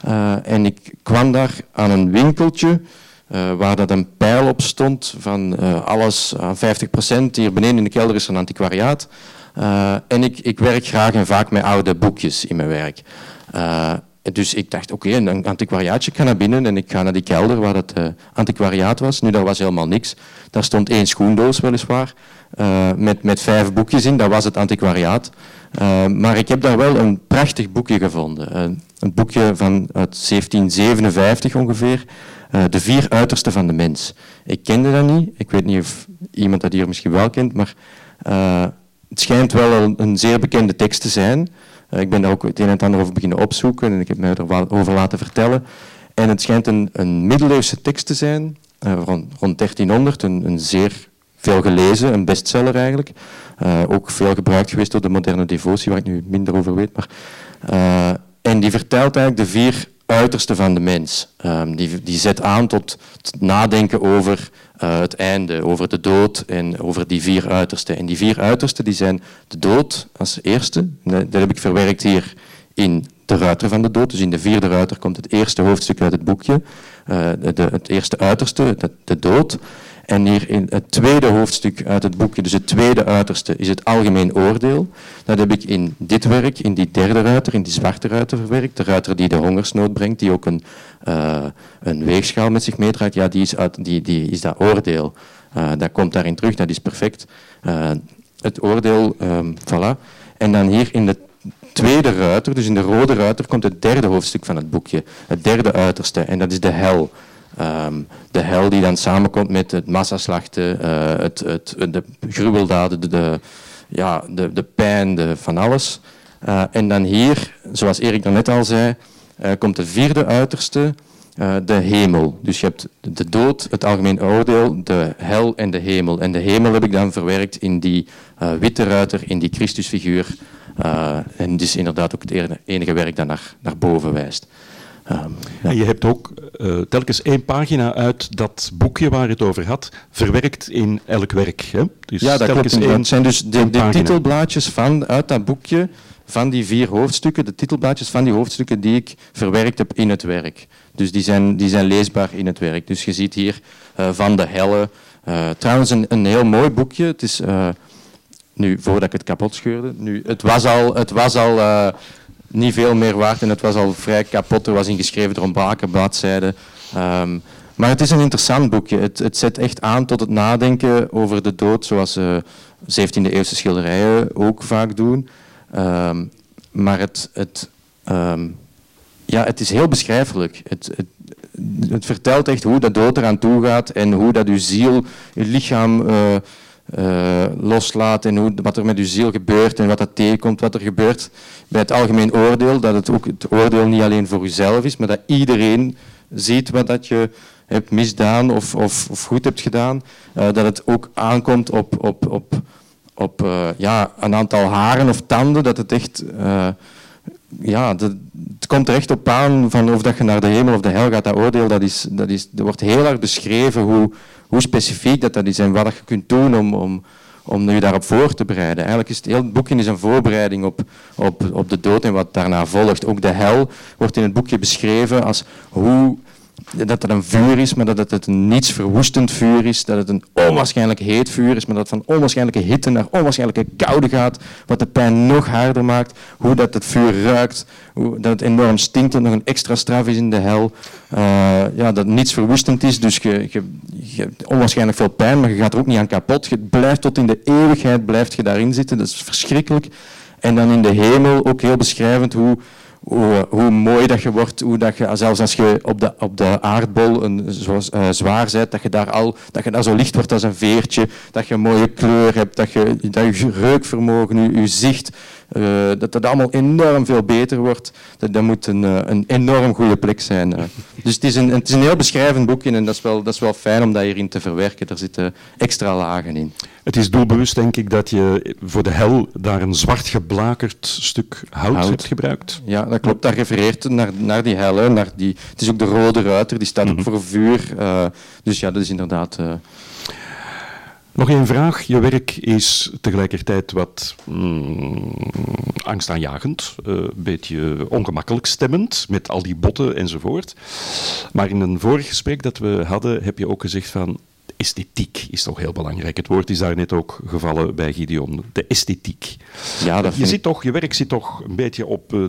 Uh, en ik kwam daar aan een winkeltje uh, waar dat een pijl op stond van uh, alles aan 50%. Hier beneden in de kelder is een antiquariaat. en ik, ik werk graag en vaak met oude boekjes in mijn werk. dus ik dacht, oké, een antiquariaatje, ik ga naar binnen en ik ga naar die kelder waar het antiquariaat was. Nu, daar was helemaal niks. Daar stond één schoendoos weliswaar. Uh, met, met vijf boekjes in, dat was het antiquariaat. Uh, maar ik heb daar wel een prachtig boekje gevonden. Uh, een boekje van uit 1757 ongeveer. de vier uitersten van de mens. Ik kende dat niet. Ik weet niet of iemand dat hier misschien wel kent, maar het schijnt wel een, een, zeer bekende tekst te zijn. ik ben daar ook het een en het ander over beginnen opzoeken en ik heb mij erover laten vertellen. En het schijnt een, een middeleeuwse tekst te zijn, rond, rond 1300, een, een zeer veel gelezen, een bestseller eigenlijk. Uh, ook veel gebruikt geweest door de moderne devotie, waar ik nu minder over weet. Maar, uh, en die vertelt eigenlijk de vier uitersten van de mens. Um, die, die zet aan tot het nadenken over uh, het einde, over de dood en over die vier uitersten. En die vier uitersten die zijn de dood als eerste. Dat heb ik verwerkt hier in de ruiter van de dood. Dus in de vierde ruiter komt het eerste hoofdstuk uit het boekje. De, het eerste uiterste, de, de dood. En hier in het tweede hoofdstuk uit het boekje, dus het tweede uiterste, is het algemeen oordeel. Dat heb ik in dit werk, in die derde ruiter, in die zwarte ruiter verwerkt. De ruiter die de hongersnood brengt, die ook een, uh, een weegschaal met zich meedraagt. Ja, die is, uit, die, die is dat oordeel. Uh, dat komt daarin terug, dat is perfect. Uh, het oordeel, um, voilà. En dan hier in de tweede ruiter, dus in de rode ruiter, komt het derde hoofdstuk van het boekje. Het derde uiterste, en dat is de hel. Um, de hel die dan samenkomt met het massaslachten, uh, het, het, de gruweldaden, de, ja, de, de pijn, de, van alles. Uh, en dan hier, zoals Erik net al zei, uh, komt de vierde uiterste, de hemel. Dus je hebt de dood, het algemeen oordeel, de hel en de hemel. En de hemel heb ik dan verwerkt in die witte ruiter, in die Christusfiguur. en dus inderdaad ook het enige werk dat naar, naar boven wijst. Um, ja. En je hebt ook uh, telkens één pagina uit dat boekje waar het over had, verwerkt in elk werk. Hè? Dus ja, dat klopt. Één, dat zijn dus de, de titelblaadjes van, uit dat boekje, van die vier hoofdstukken, de titelblaadjes van die hoofdstukken die ik verwerkt heb in het werk. Dus die zijn, die zijn leesbaar in het werk. Dus je ziet hier uh, Van de Helle. Uh, trouwens, een, een heel mooi boekje. Het is, nu, voordat ik het kapot scheurde, nu, het was al... Het was al niet veel meer waard en het was al vrij kapot. Er was ingeschreven door een braken bladzijde. Um, maar het is een interessant boekje. Het, het, zet echt aan tot het nadenken over de dood, zoals uh, 17e-eeuwse schilderijen ook vaak doen. Um, maar het, het, um, ja, het is heel beschrijfelijk. Het, het, het, vertelt echt hoe de dood eraan toe gaat en hoe dat uw ziel, uw lichaam... Uh, uh, loslaat en hoe, wat er met uw ziel gebeurt en wat dat tegenkomt, wat er gebeurt bij het algemeen oordeel, dat het ook het oordeel niet alleen voor uzelf is, maar dat iedereen ziet wat dat je hebt misdaan of, of, of goed hebt gedaan, uh, dat het ook aankomt op, op, op, op uh, ja, een aantal haren of tanden, dat het echt ja, het komt er echt op aan van of dat je naar de hemel of de hel gaat, dat oordeel, dat, is, dat, is, er wordt heel erg beschreven hoe, hoe specifiek dat, dat is en wat je kunt doen om, om, om je daarop voor te bereiden. Eigenlijk is het hele boekje is een voorbereiding op, op, op de dood en wat daarna volgt. Ook de hel wordt in het boekje beschreven als hoe dat het een vuur is, maar dat het een niets verwoestend vuur is, dat het een onwaarschijnlijk heet vuur is, maar dat het van onwaarschijnlijke hitte naar onwaarschijnlijke koude gaat, wat de pijn nog harder maakt, hoe dat het vuur ruikt, hoe dat het enorm stinkt, dat nog een extra straf is in de hel, uh, ja, dat niets verwoestend is, dus je, je, je, hebt onwaarschijnlijk veel pijn, maar je gaat er ook niet aan kapot, je blijft tot in de eeuwigheid blijft je daarin zitten, dat is verschrikkelijk. En dan in de hemel ook heel beschrijvend hoe hoe, hoe, mooi dat je wordt, hoe dat je, zelfs als je op de, op de aardbol een, uh, zwaar bent, dat je, daar al, dat je daar zo licht wordt als een veertje, dat je een mooie kleur hebt, dat je, dat je reukvermogen, je, je zicht, dat dat allemaal enorm veel beter wordt. Dat, dat moet een, uh, een enorm goede plek zijn. Dus het is, een, het is een heel beschrijvend boekje en dat is, wel, dat is wel fijn om dat hierin te verwerken. Er zitten extra lagen in. Het is doelbewust, denk ik, dat je voor de hel daar een zwart geblakerd stuk hout, hebt gebruikt. Ja, dat klopt. Dat refereert naar, naar die hel. Naar die, het is ook de rode ruiter, die staat mm -hmm. ook voor vuur. Uh, dus ja, dat is inderdaad... Uh... Nog één vraag. Je werk is tegelijkertijd wat mm, angstaanjagend, uh, een beetje ongemakkelijk stemmend, met al die botten enzovoort. Maar in een vorig gesprek dat we hadden, heb je ook gezegd van esthetiek is toch heel belangrijk. Het woord is daar net ook gevallen bij Gideon. De esthetiek. Ja, dat je, zit toch, je werk zit toch een beetje op uh,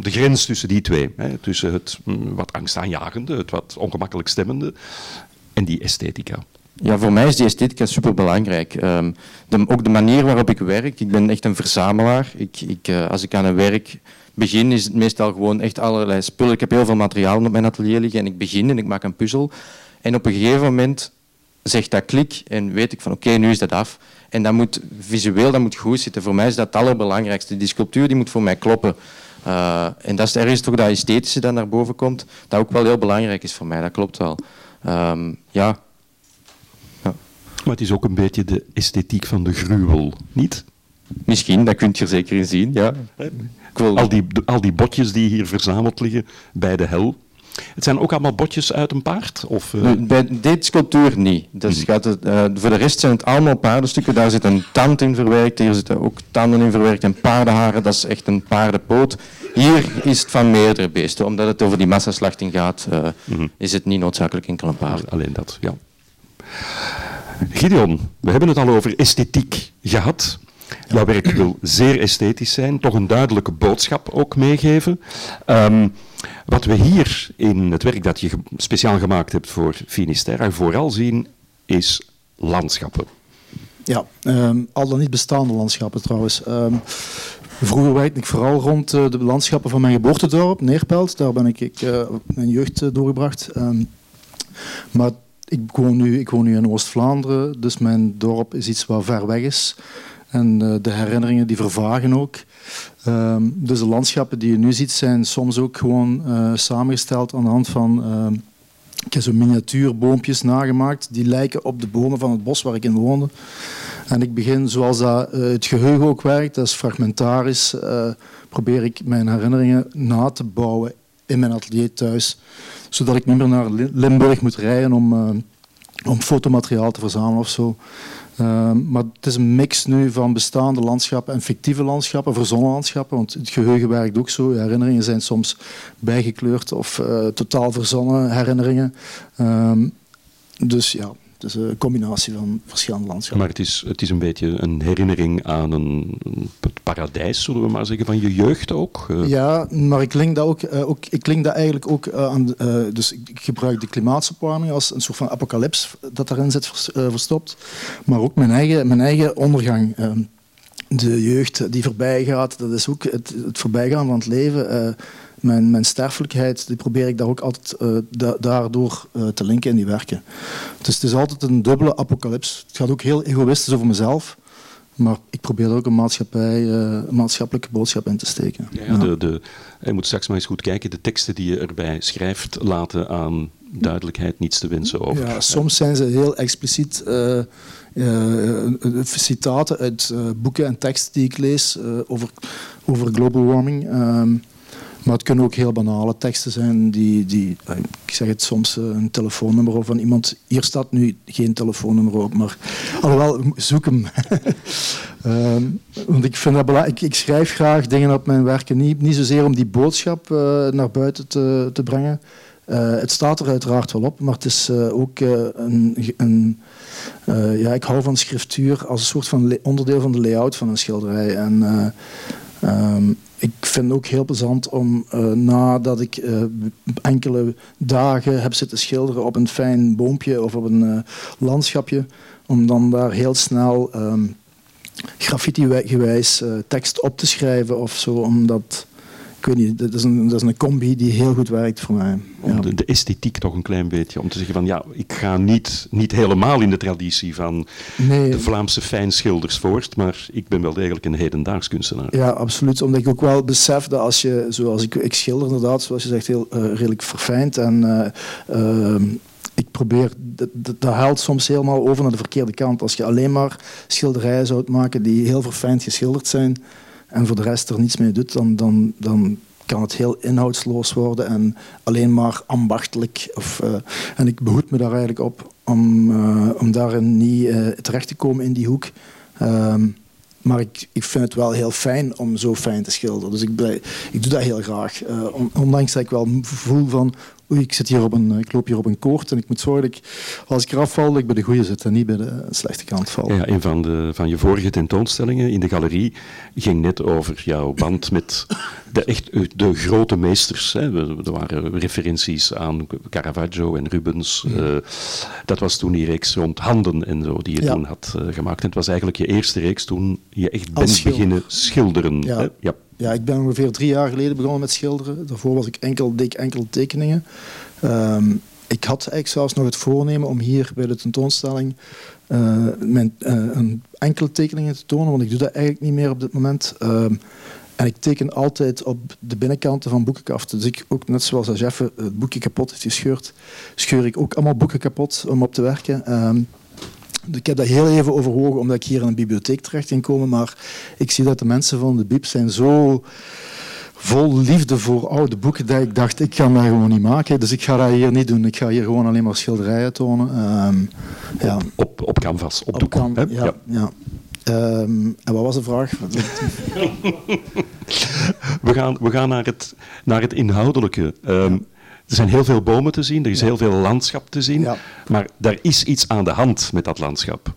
de grens tussen die twee. Hè? Tussen het mm, wat angstaanjagende, het wat ongemakkelijk stemmende en die esthetica. Ja, voor mij is die esthetica superbelangrijk. Um, ook de manier waarop ik werk. Ik ben echt een verzamelaar. Ik, ik, uh, als ik aan een werk begin is het meestal gewoon echt allerlei spullen. Ik heb heel veel materiaal op mijn atelier liggen en ik begin en ik maak een puzzel. En op een gegeven moment zegt dat klik en weet ik van oké, nu is dat af. En dat moet visueel, dat moet goed zitten. Voor mij is dat het allerbelangrijkste. Die sculptuur die moet voor mij kloppen. Uh, en dat is ergens toch dat esthetische dat naar boven komt, dat ook wel heel belangrijk is voor mij, dat klopt wel. Ja. ja. Maar het is ook een beetje de esthetiek van de gruwel, niet? Misschien, dat kunt je er zeker in zien, ja. Al die, al die botjes die hier verzameld liggen bij de hel, het zijn ook allemaal botjes uit een paard? Of, uh... Bij deze sculptuur niet. Dus gaat het, uh, voor de rest zijn het allemaal paardenstukken. Daar zit een tand in verwerkt, hier zitten ook tanden in verwerkt en paardenharen. Dat is echt een paardenpoot. Hier is het van meerdere beesten. Omdat het over die massaslachting gaat, uh, mm is het niet noodzakelijk enkel een paard. Alleen dat, ja. Gideon, we hebben het al over esthetiek gehad. Jouw werk wil zeer esthetisch zijn, toch een duidelijke boodschap ook meegeven. Um, wat we hier in het werk dat je speciaal gemaakt hebt voor Finisterre vooral zien, is landschappen. Ja, um, al dan niet bestaande landschappen trouwens. Um, vroeger werkte ik vooral rond uh, de landschappen van mijn geboortedorp, Neerpelt. Daar ben ik, ik uh, mijn jeugd uh, doorgebracht. Maar ik woon, nu, ik woon nu in Oost-Vlaanderen, dus mijn dorp is iets wat ver weg is. En de herinneringen die vervagen ook. Um, dus de landschappen die je nu ziet zijn soms ook gewoon uh, samengesteld aan de hand van... Uh, ik heb zo miniatuurboompjes nagemaakt die lijken op de bomen van het bos waar ik in woonde. En ik begin zoals dat, uh, het geheugen ook werkt, dat is fragmentarisch, eh, probeer ik mijn herinneringen na te bouwen in mijn atelier thuis. Zodat ik niet meer naar Limburg moet rijden om, om fotomateriaal te verzamelen of zo. Uh, maar het is een mix nu van bestaande landschappen en fictieve landschappen, verzonnen landschappen. Want het geheugen werkt ook zo. Herinneringen zijn soms bijgekleurd of uh, totaal verzonnen herinneringen. Uh, dus ja, het is een combinatie van verschillende landschappen. Maar het is, het is een beetje een herinnering aan een, het paradijs, zullen we maar zeggen, van je jeugd ook? Uh. Ja, maar ik link dat, ook, uh, ook, ik link dat eigenlijk ook aan... dus ik gebruik de klimaatopwarming als een soort van apocalyps dat daarin zit verstopt. Maar ook mijn eigen, mijn eigen ondergang de jeugd die voorbij gaat, dat is ook het, het voorbijgaan van het leven mijn, mijn sterfelijkheid, die probeer ik daar ook altijd uh, da daardoor uh, te linken in die werken. Dus het is altijd een dubbele apocalyps. Het gaat ook heel egoïstisch over mezelf. Maar ik probeer er ook een, maatschappij, een maatschappelijke boodschap in te steken. Ja, de, de, je moet straks maar eens goed kijken. De teksten die je erbij schrijft laten aan duidelijkheid niets te wensen over. Ja, soms zijn ze heel expliciet uh, uh, citaten uit boeken en teksten die ik lees over, over global warming. Ehm, maar het kunnen ook heel banale teksten zijn die, die eh, ik zeg het soms, eh, een telefoonnummer van iemand. Hier staat nu geen telefoonnummer op, maar alhoewel, zoek hem. um, want ik vind dat belangrijk. Ik, schrijf graag dingen op mijn werken, niet, niet zozeer om die boodschap uh, naar buiten te, te brengen. Het staat er uiteraard wel op, maar het is ook een. een ja, ik hou van schriftuur als een soort van onderdeel van de layout van een schilderij. En um, ik vind het ook heel plezant om uh, nadat ik uh, enkele dagen heb zitten schilderen op een fijn boompje of op een uh, landschapje, om dan daar heel snel um, graffiti-gewijs tekst op te schrijven of zo, omdat ik weet niet, dat is, een, dat is een combi die heel goed werkt voor mij. Ja. De, de, esthetiek toch een klein beetje, om te zeggen van ja, ik ga niet, niet helemaal in de traditie van nee. de Vlaamse fijnschilders voort, maar ik ben wel degelijk een hedendaags kunstenaar. Ja, absoluut, omdat ik ook wel besef dat als je, zoals ik, ik schilder inderdaad, zoals je zegt, heel uh, redelijk verfijnd en uh, uh, ik probeer, dat, dat haalt soms helemaal over naar de verkeerde kant. Als je alleen maar schilderijen zou maken die heel verfijnd geschilderd zijn, en voor de rest er niets mee doet, dan, dan, dan kan het heel inhoudsloos worden en alleen maar ambachtelijk. Of, uh, en ik behoed me daar eigenlijk op om, uh, om daarin niet uh, terecht te komen in die hoek. Ehm, maar ik, ik vind het wel heel fijn om zo fijn te schilderen. Dus ik, ik doe dat heel graag. ondanks dat ik wel voel van oei, ik, zit hier op een, ik loop hier op een koord en ik moet zorgen dat ik, als ik eraf val, dat ik bij de goede zit en niet bij de slechte kant val. Ja, een van, de, van je vorige tentoonstellingen in de galerie ging net over jouw band met de, echt, de grote meesters. Hè. Er waren referenties aan Caravaggio en Rubens. Ja. Uh, dat was toen die reeks rond handen en zo die je ja. toen had uh, gemaakt. En het was eigenlijk je eerste reeks toen je echt bent beginnen schilderen. Ja. Hè? ja. Ja, ik ben ongeveer drie jaar geleden begonnen met schilderen. Daarvoor was ik enkel, deed ik enkel tekeningen. Ehm, ik had eigenlijk zelfs nog het voornemen om hier bij de tentoonstelling uh, mijn, een enkele tekeningen te tonen, want ik doe dat eigenlijk niet meer op dit moment. Ehm, en ik teken altijd op de binnenkanten van boekenkaften. Dus ik ook, net zoals als het boekje kapot is gescheurd, scheur ik ook allemaal boeken kapot om op te werken. Ehm, ik heb dat heel even overwogen omdat ik hier in een bibliotheek terecht in komen, maar ik zie dat de mensen van de Bib zijn zo vol liefde voor oude boeken dat ik dacht, ik kan dat gewoon niet maken. Dus ik ga dat hier niet doen. Ik ga hier gewoon alleen maar schilderijen tonen. Um, ja. op, op canvas, op, op doek. ja, ja. ja. Um, en wat was de vraag? we, gaan, we gaan naar het, naar het inhoudelijke. Um, er zijn heel veel bomen te zien, er is heel veel landschap te zien, maar daar is iets aan de hand met dat landschap.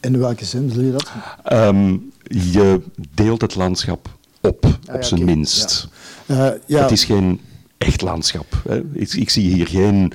In welke zin bedoel je dat? Um, je deelt het landschap op, ah, op zijn minst. Uh, ja. Het is geen echt landschap. Hè. Ik, ik, zie hier geen,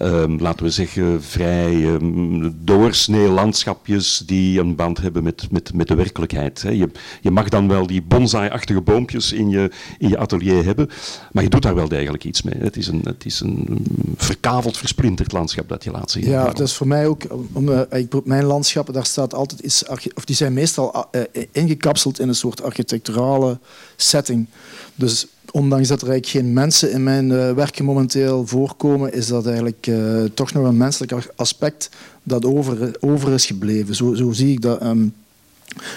um, laten we zeggen, vrij um, doorsnee landschapjes die een band hebben met, met, met de werkelijkheid. Hè. Je, je mag dan wel die bonsai-achtige boompjes in je, in je atelier hebben, maar je doet daar wel degelijk iets mee. Het is een, het is een verkaveld, versplinterd landschap dat je laat zien. Ja, dat is voor mij ook, om, uh, mijn landschappen, daar staat altijd iets, of die zijn meestal uh, ingekapseld in een soort architecturale setting. Dus ondanks dat er eigenlijk geen mensen in mijn uh, werken momenteel voorkomen, is dat eigenlijk uh, toch nog een menselijk aspect dat over, over is gebleven. Zo, zo zie ik dat. Um,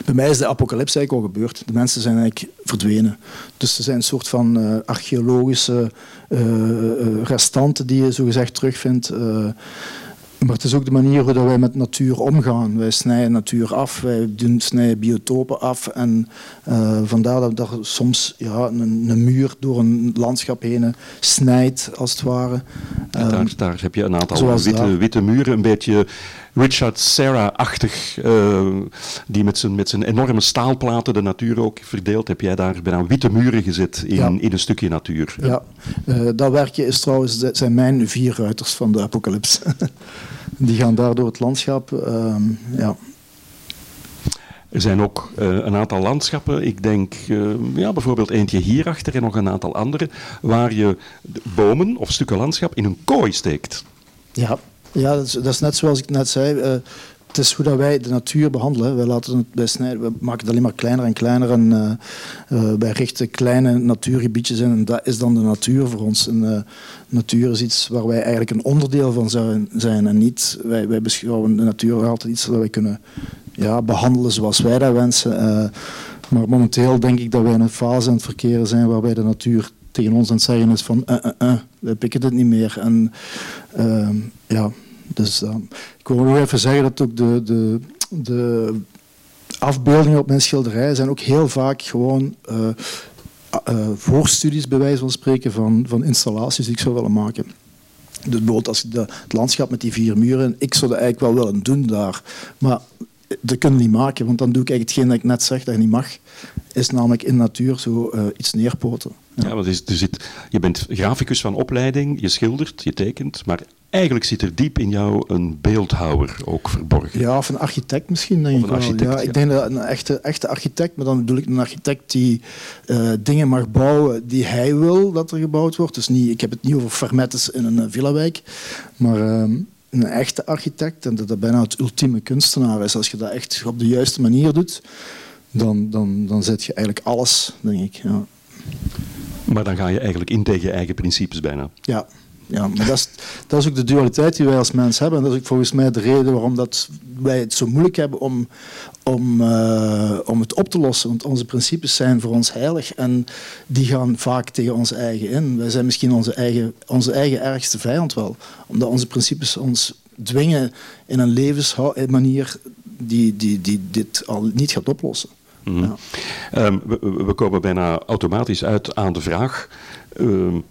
bij mij is de apocalypse eigenlijk al gebeurd. De mensen zijn eigenlijk verdwenen. Dus er zijn een soort van uh, archeologische restanten die je zogezegd terugvindt. Maar het is ook de manier hoe wij met natuur omgaan. Wij snijden natuur af, wij doen, snijden biotopen af. En uh, vandaar dat er soms ja, een, een, muur door een landschap heen snijdt, als het ware. Daar, ehm, daar, heb je een aantal witte, witte muren, een beetje Richard Serra-achtig, uh, die met zijn, met zijn enorme staalplaten de natuur ook verdeelt. Heb jij daar bijna witte muren gezet in, in een stukje natuur? Ja, uh, dat werkje is trouwens, zijn mijn vier ruiters van de apocalypse. die gaan daar door het landschap. Uh, ja. Er zijn ook uh, een aantal landschappen, ik denk uh, ja, bijvoorbeeld eentje hierachter en nog een aantal andere, waar je bomen of stukken landschap in een kooi steekt. Ja, ja, dat is, dat is net zoals ik net zei. Uh, het is hoe dat wij de natuur behandelen. Wij, laten het we maken het alleen maar kleiner en kleiner. En, wij richten kleine natuurgebiedjes in. En dat is dan de natuur voor ons. Natuur is iets waar wij eigenlijk een onderdeel van zijn. zijn en niet, wij, wij beschouwen de natuur altijd iets dat wij kunnen ja, behandelen zoals wij dat wensen. maar momenteel denk ik dat wij in een fase aan het verkeren zijn waarbij de natuur tegen ons aan het zeggen is van uh, uh, wij pikken dit niet meer. En uh, ja, dus ik wil nog even zeggen dat ook de, de, de afbeeldingen op mijn schilderij zijn ook heel vaak gewoon voorstudies, bij wijze van spreken, van, van installaties die ik zou willen maken. Dus bijvoorbeeld als de, het landschap met die vier muren, ik zou dat eigenlijk wel willen doen daar. Maar dat kunnen niet maken, want dan doe ik eigenlijk hetgeen dat ik net zeg dat je niet mag. Is namelijk in natuur zo uh, iets neerpoten. Ja, want je bent graficus van opleiding, je schildert, je tekent, maar eigenlijk zit er diep in jou een beeldhouwer ook verborgen. Ja, of een architect misschien. Denk of een architect, ja, Ik denk dat een echte, echte architect, maar dan bedoel ik een architect die uh, dingen mag bouwen die hij wil dat er gebouwd wordt. Dus niet, ik heb het niet over Fermettes in een villawijk, maar... Uh, een echte architect en dat dat bijna het ultieme kunstenaar is. Als je dat echt op de juiste manier doet, dan, dan, dan zet je eigenlijk alles, denk ik. Ja. Maar dan ga je eigenlijk in tegen je eigen principes bijna. Ja, ja maar dat is, dat is ook de dualiteit die wij als mens hebben. En dat is ook volgens mij de reden waarom dat wij het zo moeilijk hebben om, om, uh, om het op te lossen. Want onze principes zijn voor ons heilig en die gaan vaak tegen ons eigen in. Wij zijn misschien onze eigen, onze eigen ergste vijand wel. Omdat onze principes ons dwingen in een levensmanier die, die, die dit al niet gaat oplossen. Mm -hmm. ja. um, we, we, komen bijna automatisch uit aan de vraag. Um,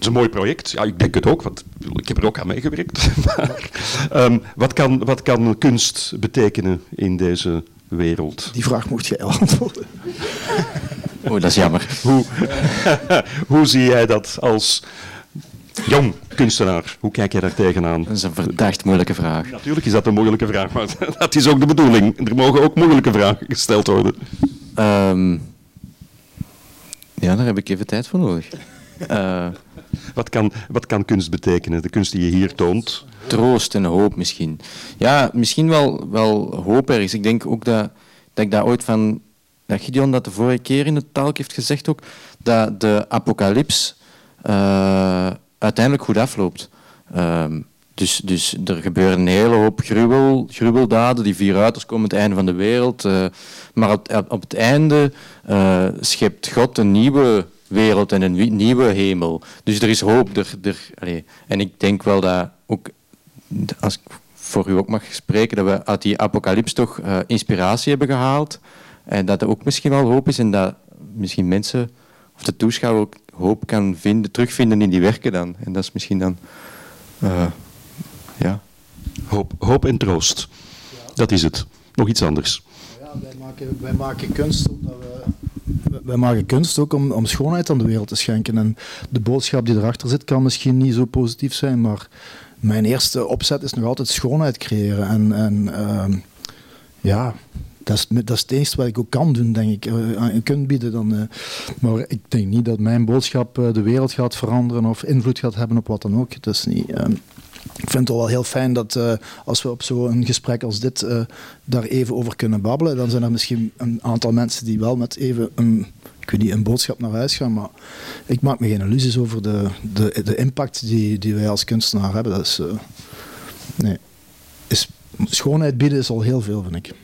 is een mooi project. Ja, ik denk het ook, want ik heb er ook aan meegewerkt. maar, um, wat, kan, wat kan kunst betekenen in deze wereld? Die vraag mocht jij antwoorden. oh, dat is jammer. hoe, hoe zie jij dat als jong kunstenaar? Hoe kijk jij daar tegenaan? Dat is een verdacht moeilijke vraag. Natuurlijk is dat een moeilijke vraag, maar dat is ook de bedoeling. Er mogen ook moeilijke vragen gesteld worden. Ehm, ja, daar heb ik even tijd voor nodig. Uh, wat, kan, wat kan kunst betekenen, de kunst die je hier toont? Troost en hoop misschien. Ja, misschien wel, wel hoop ergens. Ik denk ook dat, dat ik daar ooit van... Dat Gideon dat de vorige keer in het talk heeft gezegd ook, dat de apocalyps uh, uiteindelijk goed afloopt. Uh, dus, dus er gebeuren een hele hoop gruwel, gruweldaden. Die vier ruiters komen het einde van de wereld. Uh, maar op, op, het einde uh, schept God een nieuwe wereld en een nieuwe hemel. Dus er is hoop. Er, er, allez. En ik denk wel dat ook, als ik voor u ook mag spreken, dat we uit die apocalyps toch uh, inspiratie hebben gehaald. En dat er ook misschien wel hoop is en dat misschien mensen of de toeschouwer ook hoop kan vinden, terugvinden in die werken dan. En dat is misschien dan... Ja. Hoop, hoop en troost. Dat is het. Nog iets anders. Ja, wij, maken, wij maken kunst omdat we, wij maken kunst ook om, om schoonheid aan de wereld te schenken. En de boodschap die erachter zit kan misschien niet zo positief zijn, maar mijn eerste opzet is nog altijd schoonheid creëren. En, en uh, ja, dat is, dat het enige wat ik ook kan doen, denk ik. Uh, kunt bieden. Dan, uh, maar ik denk niet dat mijn boodschap uh, de wereld gaat veranderen of invloed gaat hebben op wat dan ook. Het is niet ik vind het wel heel fijn dat uh, als we op zo'n gesprek als dit uh, daar even over kunnen babbelen, dan zijn er misschien een aantal mensen die wel met even een, ik weet niet, een boodschap naar huis gaan. Maar ik maak me geen illusies over de, de, de impact die, die wij als kunstenaar hebben. Dat is, uh, nee, is, schoonheid bieden is al heel veel, vind ik.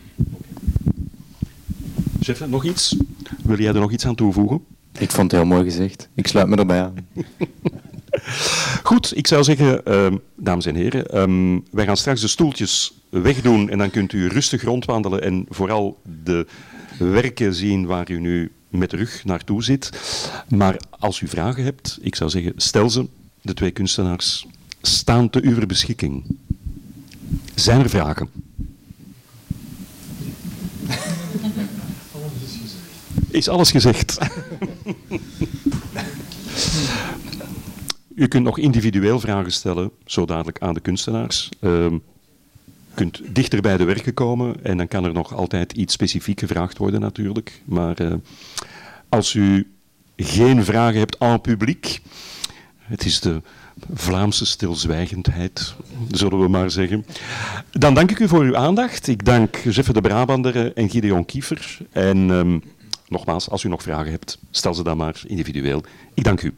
Chef, nog iets? Wil jij er nog iets aan toevoegen? Ik vond het heel mooi gezegd. Ik sluit me erbij aan. Goed, ik zou zeggen, uh, dames en heren, um, wij gaan straks de stoeltjes wegdoen en dan kunt u rustig rondwandelen en vooral de werken zien waar u nu met de rug naartoe zit. Maar als u vragen hebt, ik zou zeggen, stel ze. De twee kunstenaars staan te uw beschikking. Zijn er vragen? Is alles gezegd? U kunt nog individueel vragen stellen, zo dadelijk aan de kunstenaars. Uh, kunt dichter bij de werken komen en dan kan er nog altijd iets specifiek gevraagd worden natuurlijk. Maar uh, als u geen vragen hebt aan publiek, het is de Vlaamse stilzwijgendheid, zullen we maar zeggen. Dan dank ik u voor uw aandacht. Ik dank Jeffe de Brabander en Gideon Kiefer. En um, nogmaals, als u nog vragen hebt, stel ze dan maar individueel. Ik dank u.